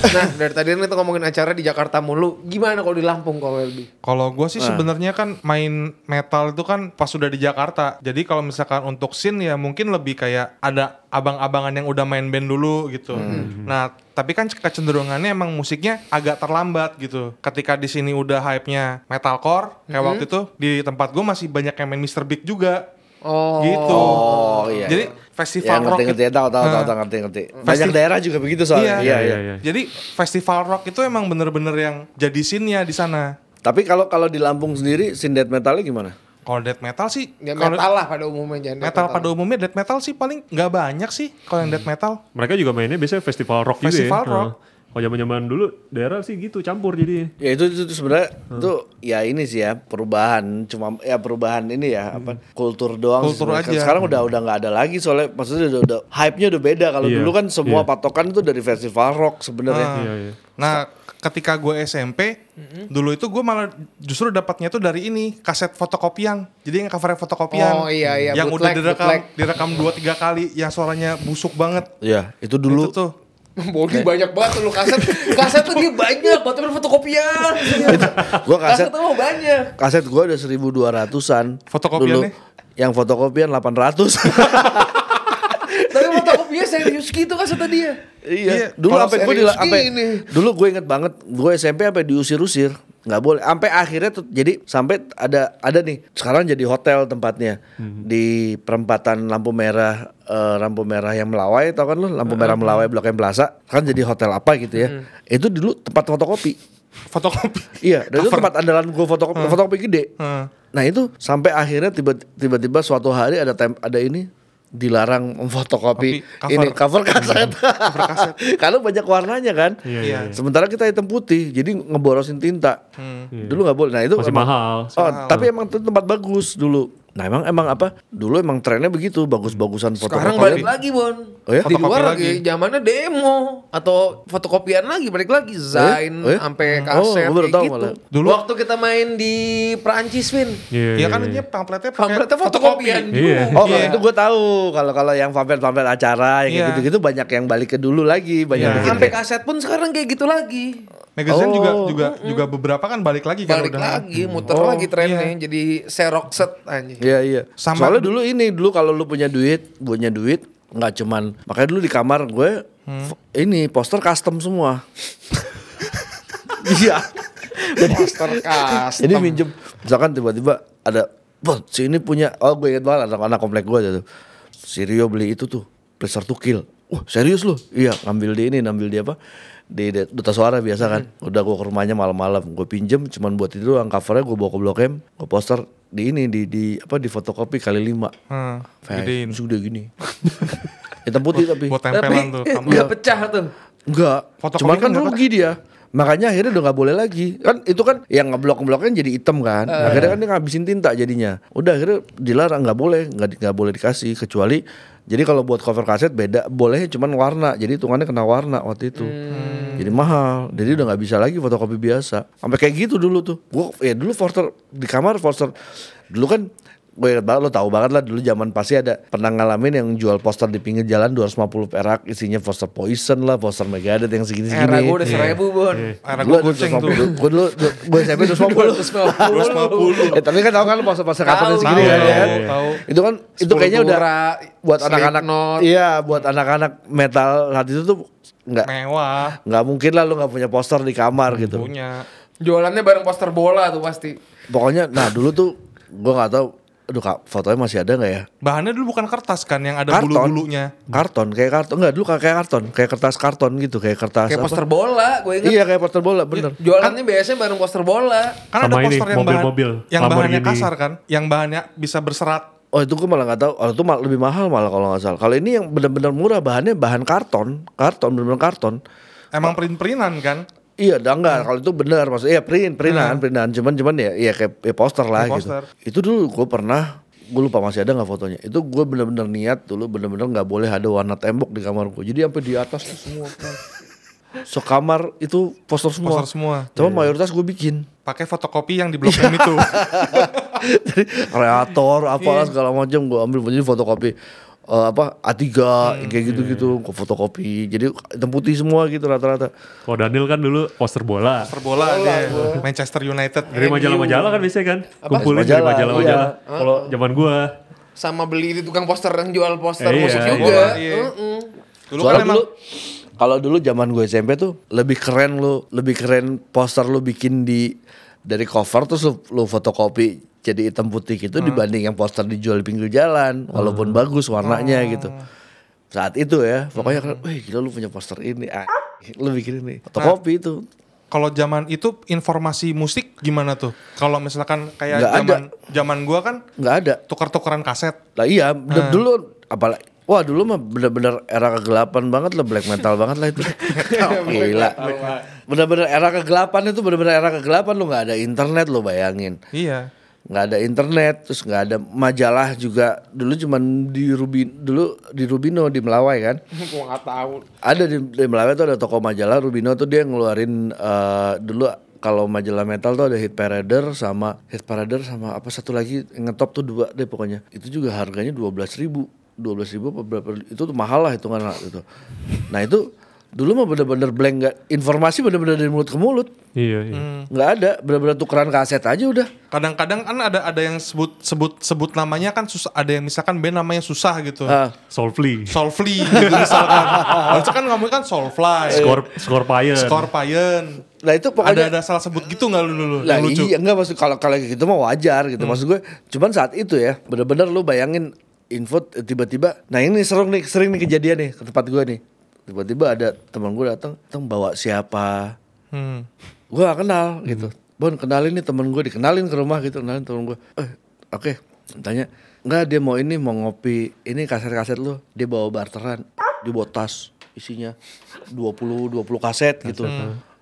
Nah dari tadi kan kita ngomongin acara di Jakarta mulu. Gimana kalau di Lampung kau Welby? Kalau gue sih sebenarnya kan main metal itu kan pas sudah di Jakarta. Jadi kalau misalkan untuk scene ya mungkin lebih kayak ada abang-abangan yang udah main band dulu gitu. Hmm. Nah, tapi kan kecenderungannya emang musiknya agak terlambat gitu. Ketika di sini udah hype-nya metalcore, kayak Hmm. waktu itu di tempat gue masih banyak yang main Mr. Big juga. Oh. Gitu. Oh, iya. Jadi Ya festival rock ngerti ngerti itu- tahu tahu tahu Nah, tahu, ngerti ngerti. Banyak Festi- daerah juga begitu soalnya. Iya. Iya Iya, iya. iya. Jadi festival rock itu emang bener-bener yang jadi scene-nya di sana. Tapi kalau kalau di Lampung sendiri scene death metalnya gimana? Kalau death metal sih, Ya metal lah pada umumnya jangan metal pada umumnya death metal sih paling nggak banyak sih kalau yang death metal. Mereka juga mainnya biasanya festival rock Festival juga ya. rock. Nah, Kalau zaman-zaman dulu daerah sih gitu campur jadi. Ya itu itu, itu sebenarnya itu ya ini sih ya perubahan cuma ya perubahan ini ya apa kultur doang. sih Kultur sebenarnya. aja. Sekarang udah udah nggak ada lagi soalnya maksudnya udah, udah hype-nya udah beda. Kalau Iya, dulu kan semua iya. patokan itu dari festival rock sebenarnya. Ah. Iya, iya. Nah, ketika gue SMP, dulu itu gue malah justru dapatnya tuh dari ini kaset fotokopian. Jadi yang covernya fotokopian. Oh, iya, iya, Yang udah bootleg, direkam, bootleg. direkam dua tiga kali, yang suaranya busuk banget. Iya, itu dulu Itu tuh. Bodi banyak banget lu kaset. Kaset tuh dia banyak, buat fotokopian. gua kaset Kaset tuh mau banyak. kaset gua ada 1200-an. Fotokopiannya? Dulu. Yang fotokopian 800. Tapi fotokopinya serius gitu kasetnya dia. Iya. Iya, Dulu sampai gue sampai gini. dulu gue inget banget gue SMP sampai diusir-usir nggak boleh. Sampai akhirnya tuh jadi sampai ada ada nih sekarang jadi hotel tempatnya. Di perempatan lampu merah eh, lampu merah yang melawai tau kan lu? Lampu merah melawai blok M Plaza. Kan jadi hotel apa gitu ya. Itu dulu tempat fotokopi. Fotokopi. iya dan itu tempat andalan gue fotokopi. Fotokopi gede. Hmm. nah itu sampai akhirnya tiba- tiba-tiba suatu hari ada tem ada ini dilarang memfotokopi Kopi, cover. ini cover kaset. Karena banyak warnanya kan. Iya, Iya. Sementara kita hitam putih, jadi ngeborosin tinta. Dulu nggak boleh. Nah itu Masih emang- mahal. Oh, tapi emang itu tempat bagus dulu. Nah emang emang apa? Dulu emang trennya begitu, bagus-bagusan foto. Sekarang balik lagi Bon. Oh ya? Di luar Fotokopi lagi, zamannya demo atau fotokopian lagi balik lagi Zain Oh ya? sampai Oh, kaset baru kayak tahu gitu. malah. Dulu- waktu kita main di Perancis Vin. Iya, Iya kan ini pamfletnya Pamfletnya fotokopian. Iya. Oh, Iya. itu gue tahu. Kalau kalau yang pamflet-pamflet acara yang Iya. gitu-gitu banyak yang balik ke dulu lagi, banyak Iya. bikin Sampai kaset pun sekarang kayak gitu lagi. Magazine juga Oh. juga juga beberapa kan balik lagi kan Balik udah. lagi, muter Oh, lagi trennya jadi serok set anjing. Iya iya. Sama- Soalnya dulu ini dulu kalau lu punya duit, punya duit nggak cuman makanya dulu di kamar gue Hmm. ini poster custom semua. Iya. Jadi Poster custom. Jadi minjem misalkan tiba-tiba ada Bon, si ini punya oh gue inget banget anak, anak komplek gue aja tuh. Si Rio beli itu tuh, Pleasure to Kill. Wah serius lu? Iya ngambil di ini, ngambil di apa? Di duta suara biasa kan. Udah gue ke rumahnya malam-malam, gue pinjem cuman buat itu doang covernya gue bawa ke Blok M, gue poster di ini di di apa di fotokopi kali lima. Hmm, gedein. sudah gini. Hitam putih tapi. Buat Tapi tempelan tuh. kamu. nggak pecah tuh. Enggak. Fotokopi Cuman kan kan rugi dia. Makanya akhirnya udah nggak boleh lagi. Kan itu kan yang ngeblok-ngebloknya jadi hitam kan. Akhirnya kan dia ngabisin tinta jadinya. Udah akhirnya dilarang nggak boleh, nggak nggak boleh dikasih kecuali jadi kalau buat cover kaset beda, bolehnya cuman warna. Jadi hitungannya kena warna waktu itu. Jadi mahal. Jadi udah nggak bisa lagi fotokopi biasa. Sampai kayak gitu dulu tuh. Gua ya dulu poster di kamar poster dulu kan gue inget banget lo tahu banget lah dulu zaman pasti ada pernah ngalamin yang jual poster di pinggir jalan 250 perak isinya poster Poison lah poster Megadeth yang segini segini Era gue udah seribu Bon. Era gue gue goceng tuh. gue dulu gue SMP 250 eh, tapi kan tahu kan poster-poster kartonnya Tahu, segini kan ya tahu, tahu. itu kan itu kayaknya udah buat anak-anak iya buat anak-anak metal saat itu tuh nggak Mewah. nggak mungkin lah lu nggak punya poster di kamar gitu Punya. Jualannya bareng poster bola tuh pasti. pokoknya nah dulu tuh gue nggak tahu aduh kak fotonya masih ada nggak ya Bahannya dulu bukan kertas kan yang ada Karton. bulu-bulunya. karton kayak karton enggak dulu kayak karton kayak kertas karton gitu kayak kertas Kayak apa? poster bola, gue inget. iya kayak poster bola bener Jualannya biasanya bareng poster bola. Kan ada Sama ini, poster yang bahan, mobil-mobil, yang bahannya kasar kan, yang bahannya bisa berserat. Oh itu gue malah nggak tahu oh itu mal- lebih mahal malah kalau nggak salah kalau ini yang benar-benar murah bahannya bahan karton karton benar-benar karton Emang print-printan kan? Iya, dah enggak. Kalau itu benar, maksudnya iya print, printan, printan. Cuman, cuman ya, ya kayak ya poster lah gitu. poster. Itu dulu gue pernah, gue lupa masih ada nggak fotonya. Itu gue bener-bener niat dulu, bener-bener nggak boleh ada warna tembok di kamar gue. Jadi sampai di atas tuh semua. kan. Sekamar itu poster semua. Poster semua. Cuma mayoritas gue bikin. Pakai fotokopi yang di blok M itu. Jadi kreator, apalah segala macam gue ambil jadi fotokopi. eh, apa A3 yang kayak gitu-gitu, ke fotokopi. Jadi hitam putih semua gitu rata-rata. Kalau Daniel kan dulu poster bola. Per bola dia Manchester United. Dari majalah-majalah kan biasanya kan. Kumpulin dari Majalah, majalah-majalah. iya. Kalau zaman gua Sama beli di tukang poster yang jual poster Iya, musik iya. juga. Iya. Heeh. Dulu Soalnya kan emang dulu kalau dulu zaman gue SMP tuh lebih keren lu, lebih keren poster lu bikin di dari cover terus lu, lu fotokopi jadi hitam putih gitu dibanding yang poster dijual di pinggir jalan walaupun bagus warnanya gitu. Saat itu ya, pokoknya kan, wih gila lu punya poster ini, ah, lu bikin ini. Fotokopi itu. kalau zaman itu informasi musik gimana tuh? Kalau misalkan kayak Nggak ada. zaman zaman gua kan nggak ada. tukar-tukaran kaset. Lah iya, d- dulu apalagi Wah dulu mah bener-bener era kegelapan banget lah black metal banget lah itu. Gila. Bener-bener era kegelapan itu bener-bener era kegelapan lu nggak ada internet lo bayangin. Iya. nggak ada internet terus nggak ada majalah juga dulu cuman di Rubin dulu di Rubino di Melawai kan Gua nggak tahu. ada di, di Melawai tuh ada toko majalah Rubino tuh dia ngeluarin eh, dulu kalau majalah metal tuh ada Hit Parader sama Hit Parader sama apa satu lagi ngetop tuh dua deh pokoknya itu juga harganya dua belas ribu dua belas ribu apa berapa itu tuh mahal lah hitungan lah itu nah itu dulu mah bener-bener blank nggak informasi bener-bener dari mulut ke mulut iya iya. nggak ada bener-bener tukeran kaset aja udah Kadang-kadang kan ada ada yang sebut sebut sebut namanya kan susah. Ada yang misalkan band namanya susah gitu. Ah. Soulfly. Soulfly gitu misalkan. Harusnya kan ngomongin kan Soulfly. Skor Scorpion. Scorpion. nah itu Ada pokoknya ada salah sebut gitu nggak lu dulu? Lah yang lucu. iya enggak maksud kalau kalau kayak gitu mah wajar gitu. Maksud gue cuman saat itu ya bener-bener lu bayangin info tiba-tiba nah ini sering nih sering nih kejadian nih ke tempat gue nih. Tiba-tiba ada teman gue datang, datang bawa siapa? Hmm. Gue gak kenal gitu. Bon kenalin nih temen gue dikenalin ke rumah gitu kenalin temen gue. Eh oke tanya enggak dia mau ini mau ngopi ini kaset-kaset lu dia bawa barteran dia bawa tas isinya 20 20 kaset gitu.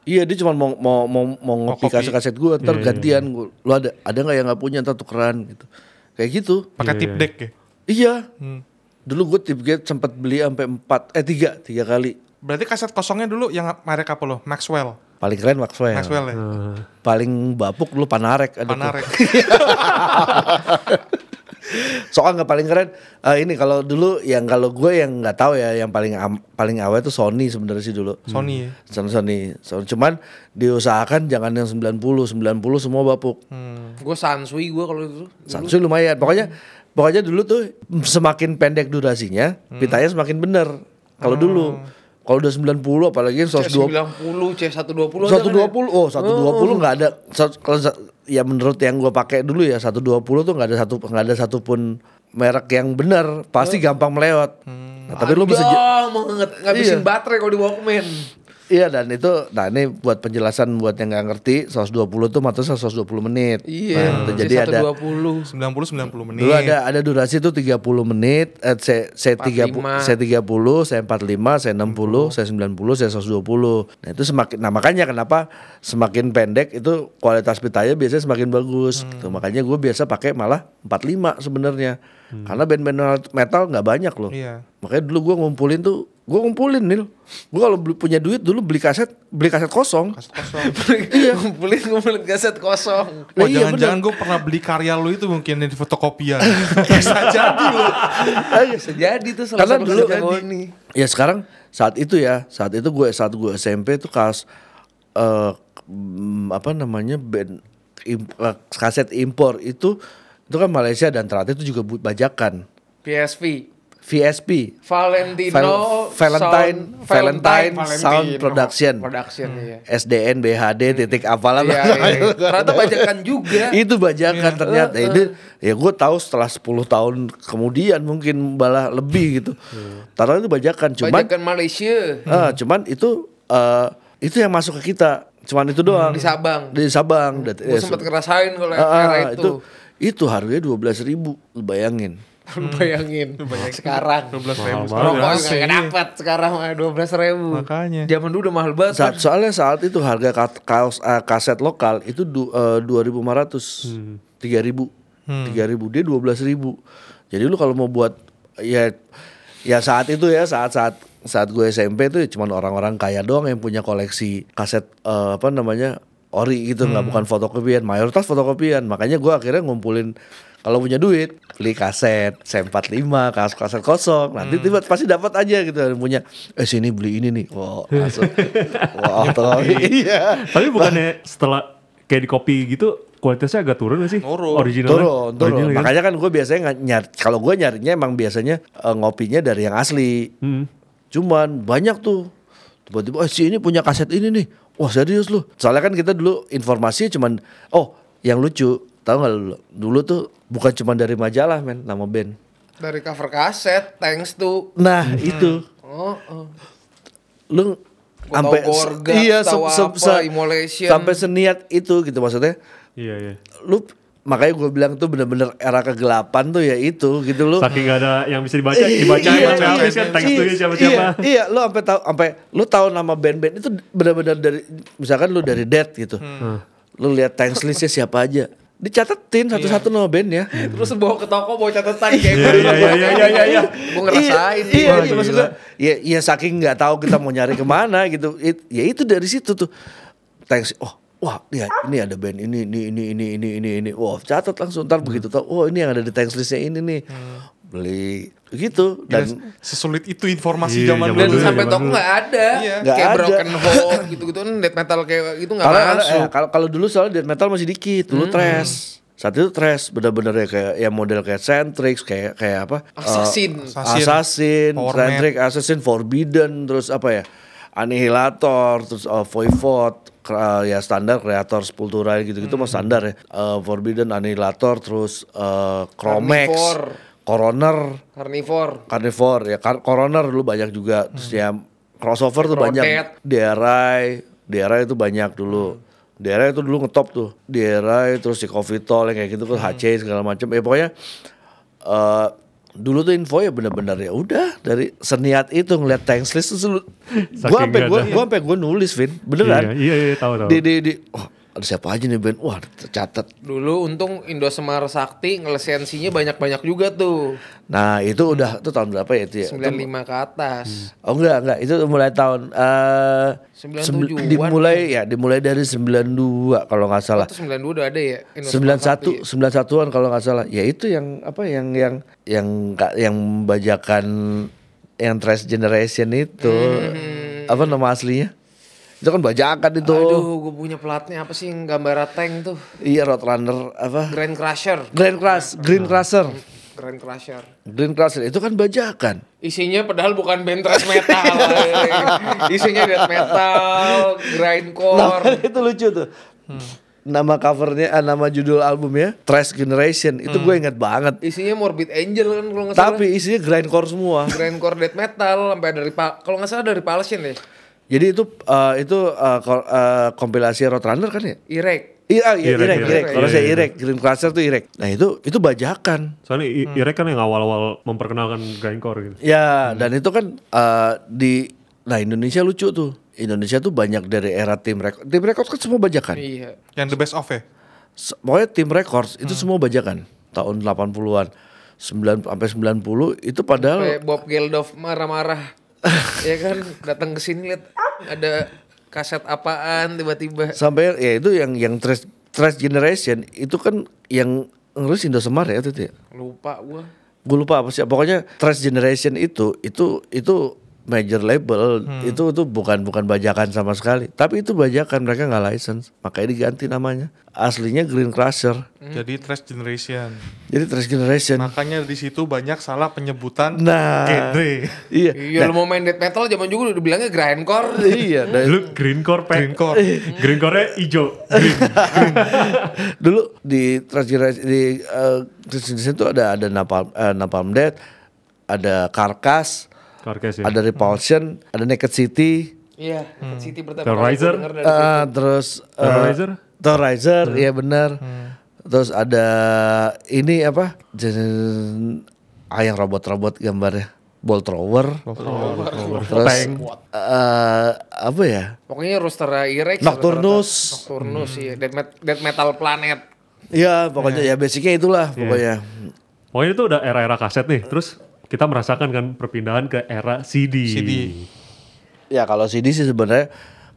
Iya dia cuma mau mau mau, mau ngopi kaset-kaset gue ntar gantian gua, lu ada ada nggak yang nggak punya ntar tukeran gitu kayak gitu Pakai Iya, tip iya. deck ya. Iya Hmm. dulu gue tip gate sempat beli sampai empat eh tiga tiga kali Berarti kaset kosongnya dulu yang merek apa lo? Maxwell. paling keren Maxwell, Maxwell ya. Eh, paling bapuk dulu Panarek ada. Panarek. Soalnya nggak paling keren eh, ini kalau dulu yang kalau gue yang nggak tahu ya yang paling am- paling awet tuh Sony sebenarnya sih dulu. Sony ya. Sony Sony. So, cuman diusahakan jangan yang 90 90 semua bapuk. Hmm. Gue Sansui gue kalau itu. Samsung lumayan. Pokoknya pokoknya dulu tuh semakin pendek durasinya, pitanya semakin bener. Kalau dulu kalau udah 90 apalagi yang 120 C90, C120 ada kan ya? 120 oh 120 nggak ada Sa- kalau sa- ya menurut yang gue pakai dulu ya 120 tuh nggak ada satu nggak ada satupun merek yang benar pasti gampang melewat nah, tapi lu bisa banget ngabisin Iya. baterai kalau di Walkman. Iya dan itu nah ini buat penjelasan buat yang nggak ngerti 120 tuh maksudnya 120 menit Iya. Nah, itu jadi ada 120. 90 90 menit. dulu ada ada durasi tuh 30 menit eh, C C 30 C 30 C 45 C 60 C 90 C 120 nah itu semakin nah makanya kenapa semakin pendek itu kualitas pitanya biasanya semakin bagus gitu. makanya gue biasa pakai malah 45 sebenarnya karena band-band metal nggak banyak loh Iya. makanya dulu gue ngumpulin tuh gue ngumpulin nil gue kalau punya duit dulu beli kaset beli kaset kosong Kaset kosong. Iya, ngumpulin ngumpulin kaset kosong. Wah Lah iya, jangan-jangan gue pernah beli karya lu itu mungkin di fotokopian. Bisa jadi loh. Bisa jadi tuh Karena dulu kaset Goni. Ya sekarang saat itu ya, saat itu gue saat gue SMP tuh kas eh, mm, apa namanya band im- eh, kaset impor itu itu kan Malaysia dan ternyata itu juga bajakan PSV. VSP Valentino Val- Valentine Sound- Valentine Valentino. Sound Production Production iya. SDN BHD titik apalah Iya, iya. Ternyata bajakan juga. itu bajakan ternyata itu ya gue tahu setelah 10 tahun kemudian mungkin malah lebih gitu ternyata itu bajakan cuman Bajakan Malaysia Ah, cuman itu eh itu yang masuk ke kita. Cuman itu doang. di Sabang. Di Sabang. Dat- Gue eh, sempat se- ngerasain kalau Ah, ah, era itu itu. Itu harganya dua belas ribu. Lu bayangin. Lu bayangin sekarang 12 ribu. Mahal rokok nggak dapat sekarang dua belas ribu. Makanya. Zaman dulu udah mahal banget. Saat, soalnya saat itu harga ka- kaos eh, kaset lokal itu dua ribu lima ratus, tiga ribu, tiga ribu dia dua belas ribu. Jadi lu kalau mau buat ya ya saat itu ya saat saat saat gue SMP tuh cuma orang-orang kaya doang yang punya koleksi kaset eh, apa namanya ori gitu nggak bukan fotokopian mayoritas fotokopian makanya gua akhirnya ngumpulin kalau punya duit beli kaset C45 kaset kaset kosong nanti tiba pasti dapat aja gitu punya eh sini beli ini nih wow langsung wah fotokopi iya Tapi bukannya setelah kayak di kopi gitu kualitasnya agak turun gak sih? Turun. Originalnya. turun turun Original kan? makanya kan gue biasanya nyari kalau gue nyarinya emang biasanya eh, ngopinya dari yang asli Hmm. Cuman banyak tuh tiba-tiba oh, si ini punya kaset ini nih. Wah serius lu. Soalnya kan kita dulu informasi cuman oh yang lucu tahu nggak lu dulu tuh bukan cuma dari majalah men nama band. Dari cover kaset, thanks to Nah itu Oh, oh. lu Gorga, iya se- se- Immolation. sampai seniat itu gitu maksudnya. Iya, iya. Lu makanya gue bilang tuh bener-bener era kegelapan tuh ya itu gitu lu. Saking gak ada yang bisa dibaca, dibaca Iya, baca habis kan teks iya, siapa-siapa. Iya, iya, lu sampai tahu sampai lu tahu nama band-band itu benar-benar dari misalkan lu dari Dead gitu. Hmm. Lu lihat thanks listnya siapa aja. Dicatetin satu-satu nama bandnya. Terus bawa ke toko bawa catatan kayak Iya, iya, iya, iya, iya, iya. Gue ngerasain Iya, iya, iya, maksudnya ya, ya saking nggak tahu kita mau nyari ke mana gitu. It- ya itu dari situ tuh. Thanks. Oh, wah, ya ini ada band ini ini ini ini ini ini ini. Wah, catat langsung ntar begitu tahu. Oh, ini yang ada di thanks listnya ini nih. Beli gitu dan Gila, sesulit itu informasi Iya, zaman zaman Dan dulu. dulu. sampai dulu. nggak ada. Iya. Nggak kayak ada. Broken Hope gitu-gitu kan death metal kayak gitu nggak Kalau masuk. eh, kalau kalau dulu soalnya death metal masih dikit, dulu trash. Saat itu trash bener-bener ya kayak ya model kayak Centrix kayak kayak apa? Assassin. Eh, Assassin. Assassin, Centrix, Assassin, Forbidden, terus apa ya? Annihilator, terus uh, Voivod, kra- ya standar Creator Sepultura gitu-gitu mah standar ya. Eh, Forbidden, Annihilator, terus eh, Chromex, Carnivore. Coroner, Carnivore. Carnivore ya. Car- Coroner dulu banyak juga. Terus ya crossover tuh banyak. DRI DRI itu banyak dulu. DRI itu dulu ngetop tuh. DRI terus si Covitol yang kayak gitu kan HC segala macam ya pokoknya eh dulu tuh info ya bener-bener ya udah dari seniat itu ngeliat thanks list tuh gua sampai ada. gua sampai gua nulis Vin beneran Iya, iya, iya, tahu, tahu. di di di oh, ada siapa aja nih band wah tercatat Dulu untung Indo Semar Sakti ngelisensinya banyak-banyak juga tuh. nah itu udah itu tahun berapa ya itu ya 95 ke atas. Oh enggak enggak itu mulai tahun eh 97-an. sembil- dimulai ya dimulai dari 92 kalau nggak salah. Itu 92 udah ada ya Indo Semar Sakti. 91 91-an kalau nggak salah. Ya itu yang apa yang yang yang nggak- yang bajakan yang trash generation itu apa nama aslinya? Itu kan bajakan itu. Aduh, gue punya platnya apa sih yang gambar tank tuh? Iya Roadrunner apa? Grand Crusher. Grand Crush, Green Crusher. Grand Crusher. Green Crusher itu kan bajakan. Isinya padahal bukan band thrash metal. Isinya death metal, grindcore. Nah, itu lucu tuh. Nama covernya, ah, nama judul albumnya Trash Generation itu gue inget banget. Isinya Morbid Angel kan kalau nggak salah. Tapi isinya grindcore semua. grindcore death metal sampai dari kalau nggak salah dari Palsian ya. Jadi itu eh, itu eh, ko- eh, kompilasi Roadrunner kan ya? Irek. Iya, iya, Irek, Irek. Kalau Iya, saya iya. Irek, Green Crusher tuh Irek. Nah itu itu bajakan. Soalnya I- Irek kan yang awal-awal memperkenalkan grindcore gitu. Ya, dan itu kan eh, di nah Indonesia lucu tuh. Indonesia tuh banyak dari era tim record. Tim record kan semua bajakan. Iya. Yang the best of ya. Se- Pokoknya tim records itu semua bajakan tahun 80-an. 9 sampai 90 itu padahal Kayak Bob Geldof marah-marah. Ya kan datang ke sini lihat ada kaset apaan tiba-tiba. sampai ya itu yang yang trash trash generation itu kan yang ngerulis Indosemar ya itu ya. Lupa gua. gue lupa apa sih pokoknya Trash Generation itu itu itu major label itu itu bukan bukan bajakan sama sekali tapi itu bajakan mereka nggak license makanya diganti namanya aslinya Green Crusher Jadi trash generation. jadi Trash Generation Makanya di situ banyak salah penyebutan nah genre. iya Iya lu mau main death metal zaman juga udah bilangnya grindcore. iya nah, Lu greencore pack. Greencore. Greencore-nya hijau. Green. dulu di Trash Generation di eh, Trash Generation itu ada ada Napalm eh, Napalm Death ada Carcass Carcass ya. ada Repulsion ada Naked City Iya, City pertama Terrorizer. Eh, terus eh, Terrorizer? Terrorizer, iya benar. Terus ada ini apa? Jen- ah yang robot-robot gambarnya. Ball thrower. Terus eh, apa ya? Pokoknya roster Irek Nocturnus. Nocturnus iya, death, met- death metal planet. Iya, pokoknya ya basicnya itulah pokoknya. Pokoknya itu udah era-era kaset nih. Terus kita merasakan kan perpindahan ke era CD. CD. Ya kalau CD sih sebenarnya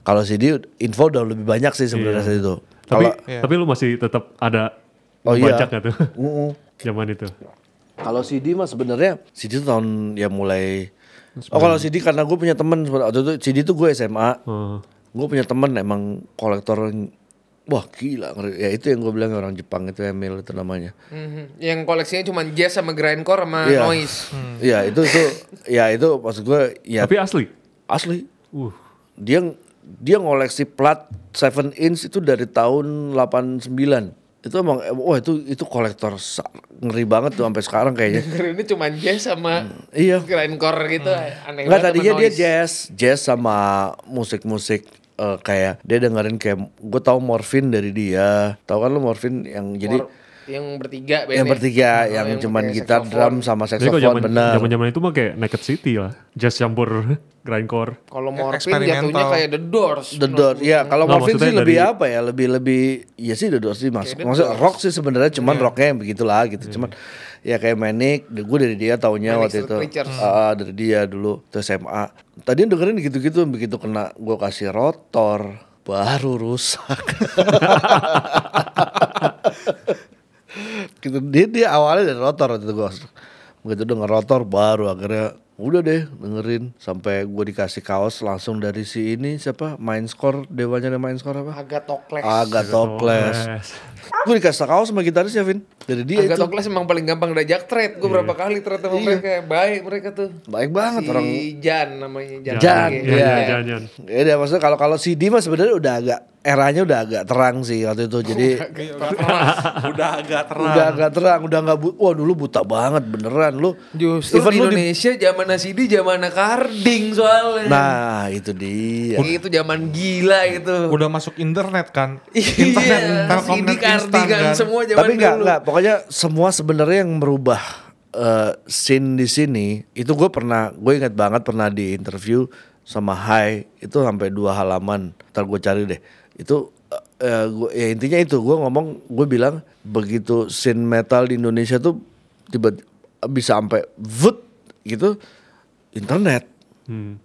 Kalau CD info udah lebih banyak sih sebenarnya saat itu. Tapi Kalau tapi lu masih tetap ada Oh iya. tuh? Mm-mm. Zaman itu. Kalau CD mah sebenarnya CD tuh tahun ya mulai Oh kalau CD karena gue punya temen waktu itu CD tuh gue SMA. Oh. Gue punya temen emang kolektor Wah gila ngeri. Ya itu yang gue bilang orang Jepang itu Emil itu namanya. Mhm. Yang koleksinya cuma jazz sama grindcore sama Iya. noise. Iya itu itu ya itu maksud gue ya Tapi asli. asli. Uh. Dia dia ngoleksi plat 7 inch itu dari tahun 89. Itu emang wah itu itu kolektor ngeri banget tuh sampai sekarang kayaknya. Ini cuma jazz sama Iya. grindcore gitu. Aneh Enggak banget tadinya dia jazz, jazz sama musik-musik eh, kayak dia dengerin kayak gue tahu Morphine dari dia. Tahu kan lu Morphine yang jadi yang bertiga yang bandnya. bertiga Oh, yang, cuman pakai gitar, drum sama saxophone benar. zaman zaman itu mah kayak Naked City lah. Jazz campur grindcore. Kalau Ya, eksperimental. jatuhnya kayak The Doors. The Doors, ya kalau Nggak, Morphine sih lebih apa ya, lebih lebih, ya sih The Doors sih masuk. Maksud rock sih sebenarnya, cuman rocknya yang begitulah gitu. Cuman ya kayak Manic, gue dari dia taunya Manic waktu itu. Ah, dari dia dulu tuh SMA. Tadi dengerin gitu-gitu, begitu kena gue kasih rotor, baru rusak. gitu dia dia awalnya dari rotor waktu itu gue begitu denger rotor baru akhirnya udah deh dengerin sampai gue dikasih kaos langsung dari si ini siapa main score dewanya ada main score apa Agak tokles. Agatokles gue dikasih kaos sama gitaris ya Vin dari dia Agak itu tokles emang paling gampang diajak trade. Gue berapa kali trade sama mereka. Baik mereka tuh. baik banget si orang Jan namanya Jan. Jan, Iya, Iya, iya. iya, Jan, Jan. ya dia maksudnya kalau kalau CD mah sebenarnya udah agak eranya udah agak terang sih waktu itu jadi Udah agak terang. udah agak terang udah nggak bu wah dulu buta banget beneran lu Justru Even di lu di- Indonesia zaman karding soalnya. nah itu dia itu zaman gila itu. Udah masuk internet kan. Iya, internet, CD Telkomnet instan karding kan kan. semua zaman tapi enggak dulu. enggak pokoknya semua sebenarnya yang merubah eh, scene di sini itu gue pernah gue ingat banget pernah di interview sama Hai itu sampai dua halaman ntar gue cari deh itu eh, gua, ya intinya itu. Gue ngomong gue bilang begitu scene metal di Indonesia tuh tiba bisa sampai voot gitu internet. Hmm.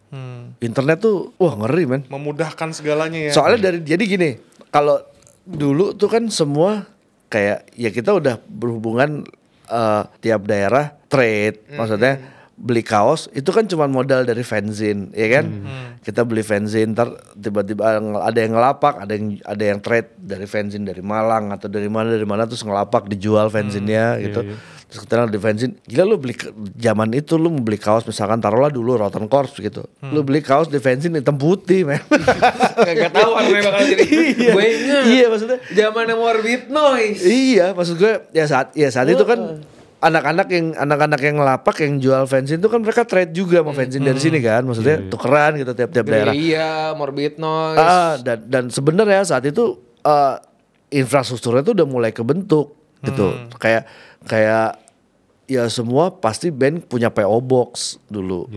internet tuh wah ngeri men. Memudahkan segalanya ya. Soalnya dari jadi gini, kalau dulu tuh kan semua kayak ya kita udah berhubungan eh, tiap daerah trade, maksudnya beli kaos itu kan cuma modal dari fanzine, ya kan? Kita beli fanzine, ntar tiba-tiba ada yang ngelapak, ada yang ada yang trade dari fanzine dari Malang atau dari mana dari mana terus ngelapak dijual fanzine-nya gitu. Terus kita di fanzine, gila lu beli ke- zaman itu lu mau beli kaos misalkan taruhlah dulu Rotten Corps gitu. Lu beli kaos di fanzine hitam putih, men. Gak tahu warnanya bakal jadi. Gue inget. Iya maksudnya. Zamannya Morbid Noise. Iya maksud gue ya saat ya saat itu kan anak-anak yang anak-anak yang ngelapak yang jual fanzine itu kan mereka trade juga sama fanzine dari sini kan maksudnya tukeran gitu tiap-tiap daerah. Iya, Morbid Noise. Ah, dan dan sebenarnya saat itu eh, infrastrukturnya tuh udah mulai kebentuk gitu. Kayak kayak ya semua pasti band punya PO box dulu.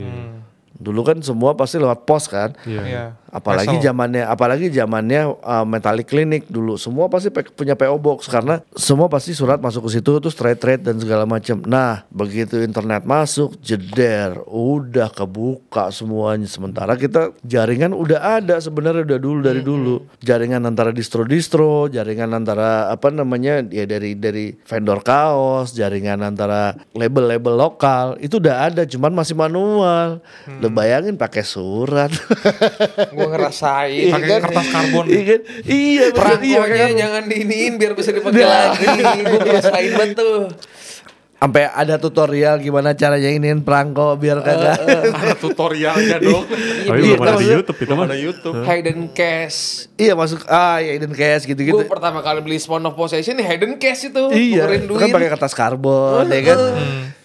Dulu kan semua pasti lewat pos kan. Iya. Iya. Apalagi zamannya apalagi zamannya uh, Metallic Clinic dulu semua pasti pe- punya PO box karena semua pasti surat masuk ke situ terus trade-trade dan segala macam. Nah, begitu internet masuk jeder udah kebuka semuanya sementara kita jaringan udah ada sebenarnya udah dulu dari dulu. Jaringan antara distro-distro, jaringan antara apa namanya ya dari dari vendor kaos, jaringan antara label-label lokal itu udah ada cuman masih manual. Lu bayangin pakai surat. Gue ngerasain. Pakai kertas karbon. Iya kan? Iya bener, iya, Perangkonya kan? jangan diiniin biar bisa dipakai Nah. lagi. Gue ngerasain banget tuh. Sampai ada tutorial gimana caranya iniin perangko biar kagak. Ada tutorialnya dong. Iya, itu belum ada di YouTube itu mah. Ada YouTube. Hidden Cash. iya masuk ah ya hidden cash gitu-gitu. Gue pertama kali beli Spawn of Possession Hidden Cash itu. Iya, itu kan duit. pakai kertas karbon ya kan.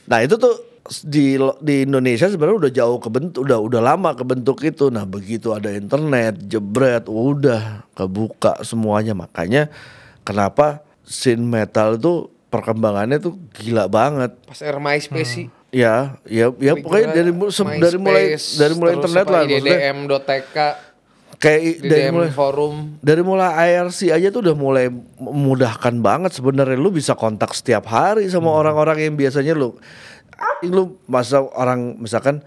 Nah, itu tuh di di Indonesia sebenarnya udah jauh kebentuk udah udah lama kebentuk itu. Nah, begitu ada internet, jebret, udah kebuka semuanya. Makanya kenapa scene metal itu perkembangannya tuh gila banget. Pas era MySpace sih. Ya, ya, ya pokoknya dari se- dari mulai MySpace, dari mulai internet lah. IDDM.tk, Kayak i- dari IDDM mulai forum. dari mulai IRC aja tuh udah mulai memudahkan banget sebenarnya lu bisa kontak setiap hari sama orang-orang yang biasanya lu lu masa orang misalkan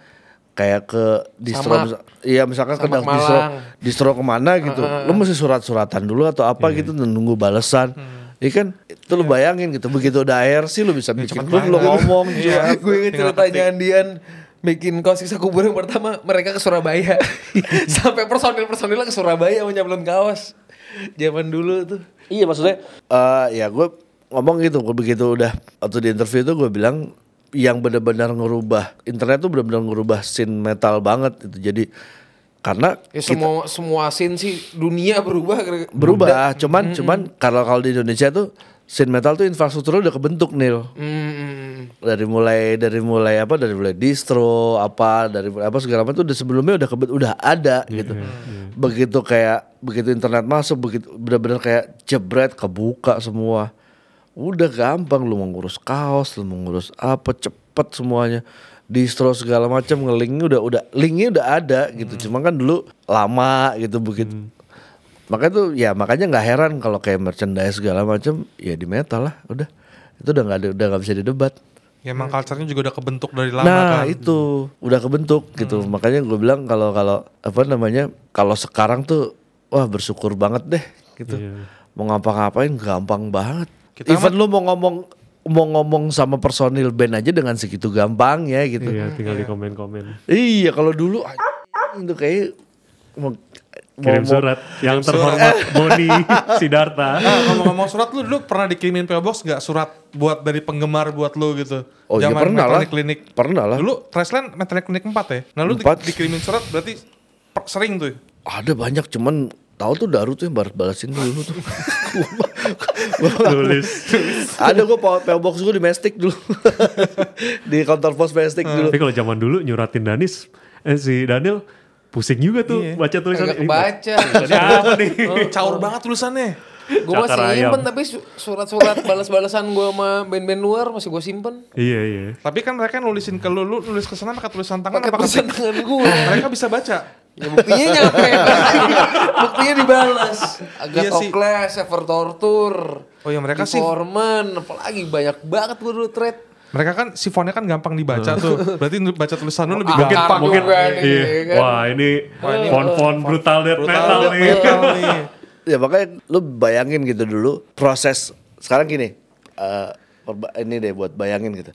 kayak ke distro iya misalkan ke distro distro ke mana gitu. lu mesti surat-suratan dulu atau apa gitu dan nunggu balesan Iya kan? Itu lu bayangin gitu begitu udah air sih lu bisa bikin grup lu ngomong Iya, juga. gue inget ceritanya Andian bikin kaos kisah kubur yang pertama mereka ke Surabaya. Sampai personil personilnya ke Surabaya mau nyablon kaos. Zaman dulu tuh. Iya maksudnya eh ya gue ngomong gitu begitu udah waktu di interview itu gue bilang yang benar-benar ngerubah internet tuh benar-benar ngerubah scene metal banget itu jadi karena ya semua semua scene sih dunia berubah berubah cuman cuman kalau kalau di Indonesia tuh scene metal tuh infrastrukturnya udah kebentuk Nil. Hmm, dari mulai dari mulai apa dari mulai distro apa dari mulai apa segala macam tuh udah sebelumnya udah kebet udah ada gitu. begitu kayak begitu internet masuk begitu benar-benar kayak jebret kebuka semua udah gampang lu mau ngurus kaos lu mau ngurus apa cepet semuanya. Distro segala macam ngelink udah udah linknya udah ada gitu. Cuma kan dulu lama gitu begitu. Makanya tuh ya makanya nggak heran kalau kayak merchandise segala macam ya di metal lah udah. Itu udah nggak ada udah nggak bisa didebat. Ya emang culture-nya juga udah kebentuk dari lama nah kan. itu. Udah kebentuk gitu. Makanya gue bilang kalau kalau apa namanya kalau sekarang tuh wah bersyukur banget deh gitu. Mau ngapa-ngapain gampang banget Kita even lu mau ngomong mau ngomong sama personil band aja dengan segitu gampang ya gitu Iya, tinggal di komen-komen. iya kalau dulu itu kayak mau, Kirim mau- surat yang terhormat Boni Sidarta. Ah, ngomong-ngomong surat lu dulu pernah dikirimin PO Box gak surat buat dari penggemar buat lu gitu? Oh iya pernah lah. Clinic. Pernah lah. Dulu Trashland Metallic Clinic 4 ya? Nah lu di- Empat. dikirimin surat berarti per- sering tuh. Ada banyak cuman tahu tuh Daru tuh yang balas balasin dulu tuh. Tulis. Ada gue PO box gue di Mestik dulu. di kantor pos Mestik dulu. Tapi kalau zaman dulu nyuratin Danis, eh, si Daniel pusing juga tuh Iya. baca tulisan Kagak ini. kebaca. Tulisannya apa nih? Caur banget tulisannya. gue masih ayam. simpen tapi su- surat-surat balas-balasan gue sama band-band luar masih gue simpen Iya iya. Tapi kan mereka nulisin ke lu, lu nulis ke sana pakai tulisan tangan pakai apa tulisan tangan gue Mereka bisa baca. Ya buktinya nyampe buktinya dibalas agak Iya sih. tokles Ever Torture Oh iya, mereka sih- Foreman apalagi banyak banget gue dulu thread Mereka kan sifonnya kan gampang dibaca tuh. Berarti baca tulisan lu lebih Ah, gampang. Pak Mungkin juga nih, iya. kan? Wah ini font-font brutal death Brutal metal death nih. metal nih. Ya makanya lu bayangin gitu dulu proses sekarang gini eh, perba- ini deh buat bayangin gitu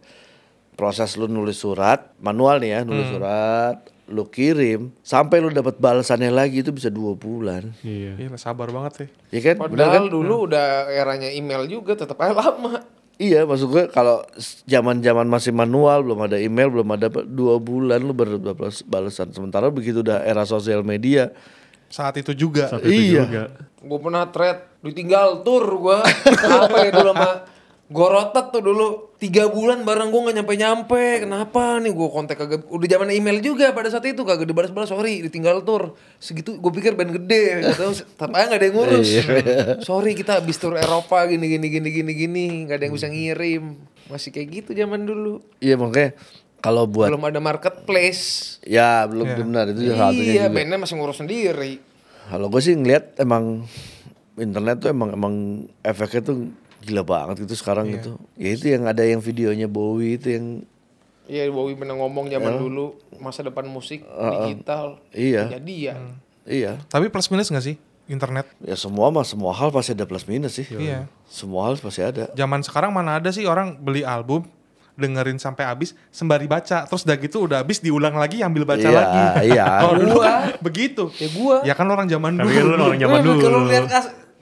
proses lu nulis surat manual nih ya nulis surat lu kirim sampai lu dapat balasannya lagi itu bisa dua bulan Iya. Gila, sabar banget sih. ya kan benar kan padahal dulu udah eranya email juga tetap aja lama iya maksud gue kalau zaman zaman masih manual belum ada email belum ada apa, dua bulan lu baru dapat balasan sementara begitu udah era sosial media Saat itu juga. Saat itu Iya. juga. gue pernah thread ditinggal tur gue apa ya dulu sama Gorotet tuh dulu tiga bulan bareng gue nggak nyampe nyampe kenapa nih? Gue kontak kagak udah zaman email juga pada saat itu kagak dibalas-balas sorry ditinggal tur. Segitu gue pikir band gede tahu tapi nggak ada yang ngurus. Sorry kita habis tur Eropa gini gini gini gini gini. Nggak ada yang bisa ngirim. Masih kayak gitu zaman dulu. Iya makanya kalau buat belum ada marketplace. Ya belum benar itu salah satunya iya bandnya masih ngurus sendiri. Kalau gue sih ngeliat emang internet tuh emang emang efeknya tuh gila banget gitu sekarang gitu. Ya itu yang ada yang videonya Bowie itu yang Iya, Bowie pernah ngomong zaman dulu masa depan musik digital. iya Jadi ya. iya Tapi plus minus gak sih internet? ya semua mah semua hal pasti ada plus minus sih. Iya. Semua hal pasti ada. Zaman sekarang mana ada sih orang beli album dengerin sampai habis sembari baca terus udah gitu udah habis diulang lagi ambil baca Iya, lagi. iya. Kalau dulu kan begitu. Ya gua. Ya kan orang zaman Tapi dulu. kan orang zaman Wih, dulu. Kalau lihat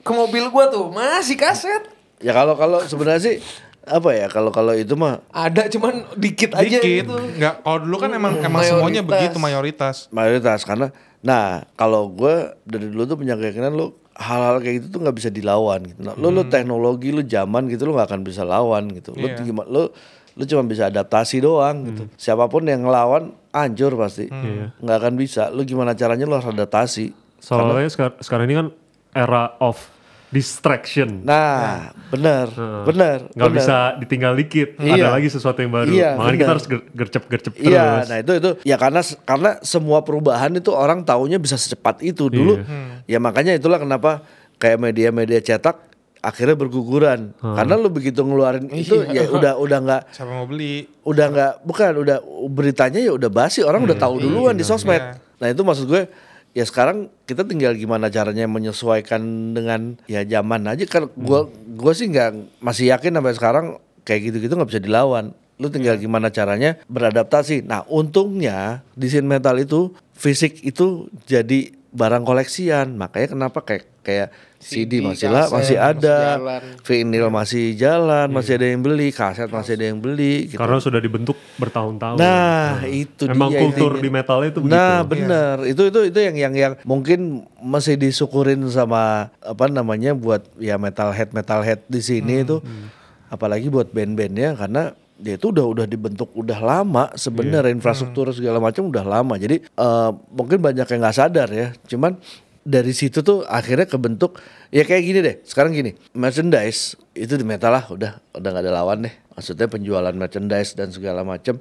ke mobil gua tuh masih kaset. Ya kalau kalau sebenarnya sih apa ya kalau kalau itu mah Ada cuman dikit, aja Dikit. gitu. Nggak, kalau dulu kan emang emang Mayoritas. semuanya begitu mayoritas. mayoritas karena nah kalau gue dari dulu tuh punya keyakinan lu hal-hal kayak gitu tuh nggak bisa dilawan gitu. Nah, lu lu teknologi lu zaman gitu lu nggak akan bisa lawan gitu. Lu Iya. gimana lu lu cuma bisa adaptasi doang gitu. Siapa pun yang ngelawan hancur pasti. Iya. nggak akan bisa. Lu gimana caranya lu harus adaptasi. Soalnya sekar- sekarang ini kan era of distraction. Nah, bener, bener, Nggak bener. bisa ditinggal dikit. Iya. Ada lagi sesuatu yang baru. Iya, Makanya kita benar. harus ger- gercep-gercep terus. Iya, nah itu itu ya karena karena semua perubahan itu orang taunya bisa secepat itu dulu. Iya. Ya makanya itulah kenapa kayak media-media cetak akhirnya berguguran karena lu begitu ngeluarin itu ya udah udah nggak Siapa mau beli? udah nggak bukan udah beritanya ya udah basi orang udah tahu duluan di sosmed Iya. nah itu maksud gue ya sekarang kita tinggal gimana caranya menyesuaikan dengan ya zaman aja. Kan gue gue sih nggak masih yakin sampai sekarang kayak gitu-gitu nggak bisa dilawan. Lu tinggal gimana caranya beradaptasi. Nah untungnya di scene metal itu fisik itu jadi barang koleksian. Makanya kenapa kayak kayak CD, CD, masih lah masih masih ada jalan. vinyl masih jalan masih ada yang beli kaset masih ada yang beli gitu. Karena sudah dibentuk bertahun-tahun. Nah, itu Emang dia kultur intinya. di metalnya itu begitu. Nah, benar. Itu itu itu yang yang yang mungkin masih disyukurin sama apa namanya buat ya metalhead metalhead di sini itu apalagi buat band-bandnya karena dia itu udah udah dibentuk udah lama sebenarnya infrastruktur segala macam udah lama. Jadi eh, mungkin banyak yang nggak sadar ya. Cuman dari situ tuh akhirnya kebentuk ya kayak gini deh. Sekarang gini, merchandise itu di metal lah udah udah nggak ada lawan deh. Maksudnya penjualan merchandise dan segala macam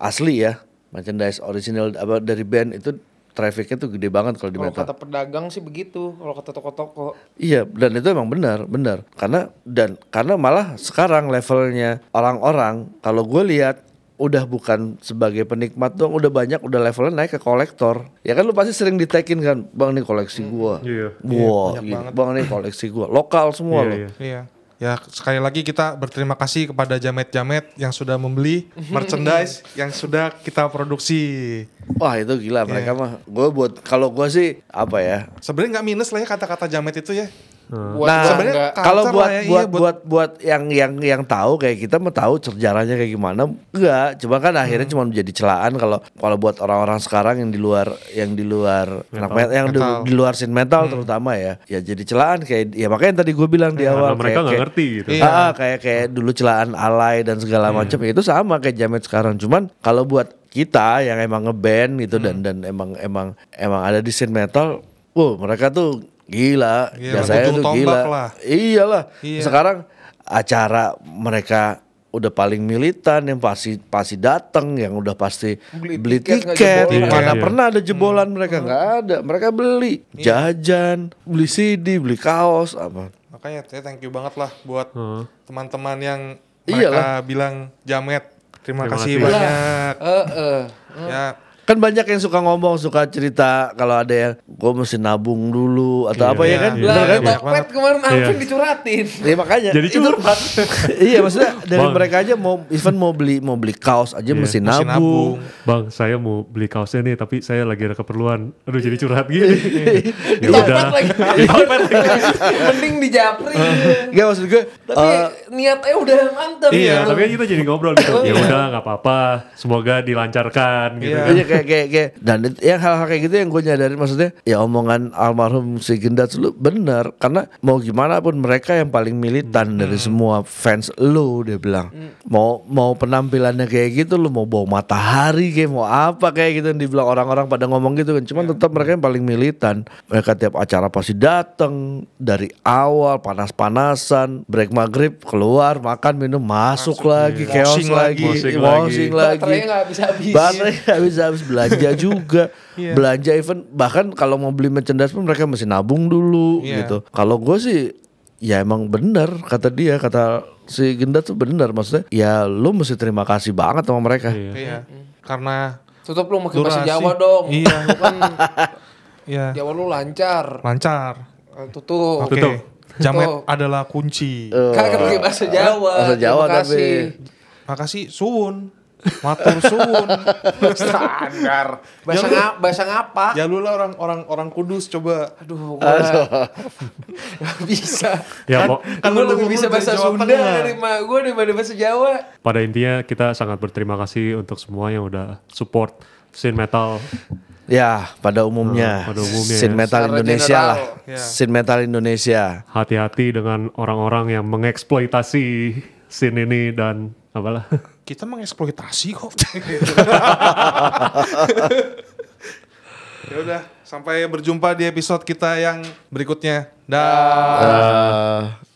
asli ya merchandise original apa dari band itu trafficnya tuh gede banget kalau di Kalau metal. kata pedagang sih begitu, kalau kata toko-toko. Iya dan itu emang benar benar karena dan karena malah sekarang levelnya orang-orang kalau gue lihat udah bukan sebagai penikmat dong udah banyak udah levelnya naik ke kolektor ya kan lu pasti sering ditekin kan bang nih koleksi gua Iya. wah gini, bang nih koleksi gua lokal semua Iya, loh iya. Iya. Ya sekali lagi kita berterima kasih kepada jamet-jamet yang sudah membeli merchandise yang sudah kita produksi. wah itu gila mereka mah gue buat kalau gua sih apa ya Sebenarnya nggak minus lah ya kata-kata jamet itu ya. Buat nah, sebenarnya. Culture kalau buat ya, iya, buat buat- buat buat yang yang yang tahu kayak kita mau tahu sejarahnya kayak gimana enggak cuma kan akhirnya cuma menjadi celaan kalau kalau buat orang-orang sekarang yang di luar yang di luar anak met- yang di, Metal. di luar scene metal terutama ya ya jadi celaan kayak ya makanya yang tadi gue bilang di awal Karena mereka kayak- nggak ngerti gitu. Iya. Ah, kayak kayak dulu celaan alay dan segala macam ya itu sama kayak jamet sekarang cuman kalau buat kita yang emang ngeband gitu dan dan emang emang emang ada di scene metal wow mereka tuh gila Gila, ujung tuh tombak gila lah. iyalah Iya. sekarang acara mereka udah paling militan yang pasti pasti datang yang udah pasti beli, Beli tiket, tiket, nggak jebolan. mana Iya, iya. pernah ada jebolan mereka nggak ada mereka beli jajan beli CD beli kaos apa Makanya saya thank you banget lah buat teman-teman yang Iyalah. mereka bilang jamet. Terima, Terima kasih kasih. banyak. Eh, eh. Ya, Kan banyak yang suka ngomong, suka cerita kalau ada yang gue mesti nabung dulu atau Iya, apa ya iya, kan? iya. Bener Lah, kan? banyak Tokped kemarin Iya. Alvin dicuratin. Iya makanya. Jadi itu- curhat. iya maksudnya dari Bang. mereka aja mau even mau beli mau beli kaos aja mesti mesti nabung. nabung. Bang, saya mau beli kaosnya nih, tapi saya lagi ada keperluan. Aduh, jadi curhat gini. ya udah. lagi. Mending di Japri. Gak maksud gue. Tapi eh, niatnya udah mantep. Iya, ya. tapi kan kita jadi ngobrol gitu. Ya udah, nggak apa-apa. Semoga dilancarkan gitu. Iya. kan. Kayak kayak kayak. Dan itu- yang hal-hal kayak gitu yang gue nyadarin maksudnya ya omongan almarhum si Gendat lu bener karena mau gimana pun mereka yang paling militan dari semua fans lu dia bilang. Mau mau penampilannya kayak gitu lu mau bawa matahari kayak mau apa kayak gitu yang dibilang orang-orang pada ngomong gitu kan. Cuman tetap mereka yang paling militan. Mereka tiap acara pasti datang dari awal panas-panasan break maghrib keluar makan minum masuk, lagi iya. chaos Washing lagi lagi. lagi. Baterainya nggak habis-habis. Baterai nggak bisa habis belanja juga. Iya. Belanja even bahkan kalau mau beli merchandise pun mereka mesti nabung dulu Iya. gitu. Kalau gue sih ya emang bener kata dia kata si Genda tuh bener maksudnya ya lu mesti terima kasih banget sama mereka. Iya. Iya. Karena Tutup lu makin bahasa. Jawa dong. Iya. Lu kan ya Jawa lu lancar. lancar. Eh, Tutup. Oke. Tutup. Jamet Tutup. adalah kunci. Kagak pakai bahasa Jawa. Bahasa Jawa Terima kasih. Makasih suwun. Matur suwun. Standar. Bahasa Ya ngap, bahasa ngapa? ya lu lah orang orang orang kudus coba. Aduh, gua nggak bisa. Ya, Kan- kan lu lebih bisa bahasa Jawa Sunda dari mak gue daripada bahasa Jawa. pada intinya kita sangat berterima kasih untuk semua yang udah support scene metal. Ya pada umumnya, Hmm, pada umumnya scene ya. metal Secara Indonesia general. lah, Ya. scene metal Indonesia. Hati-hati dengan orang-orang yang mengeksploitasi scene ini dan apalah. Kita mengeksploitasi kok. ya udah, sampai berjumpa di episode kita yang berikutnya. Dah. Eh,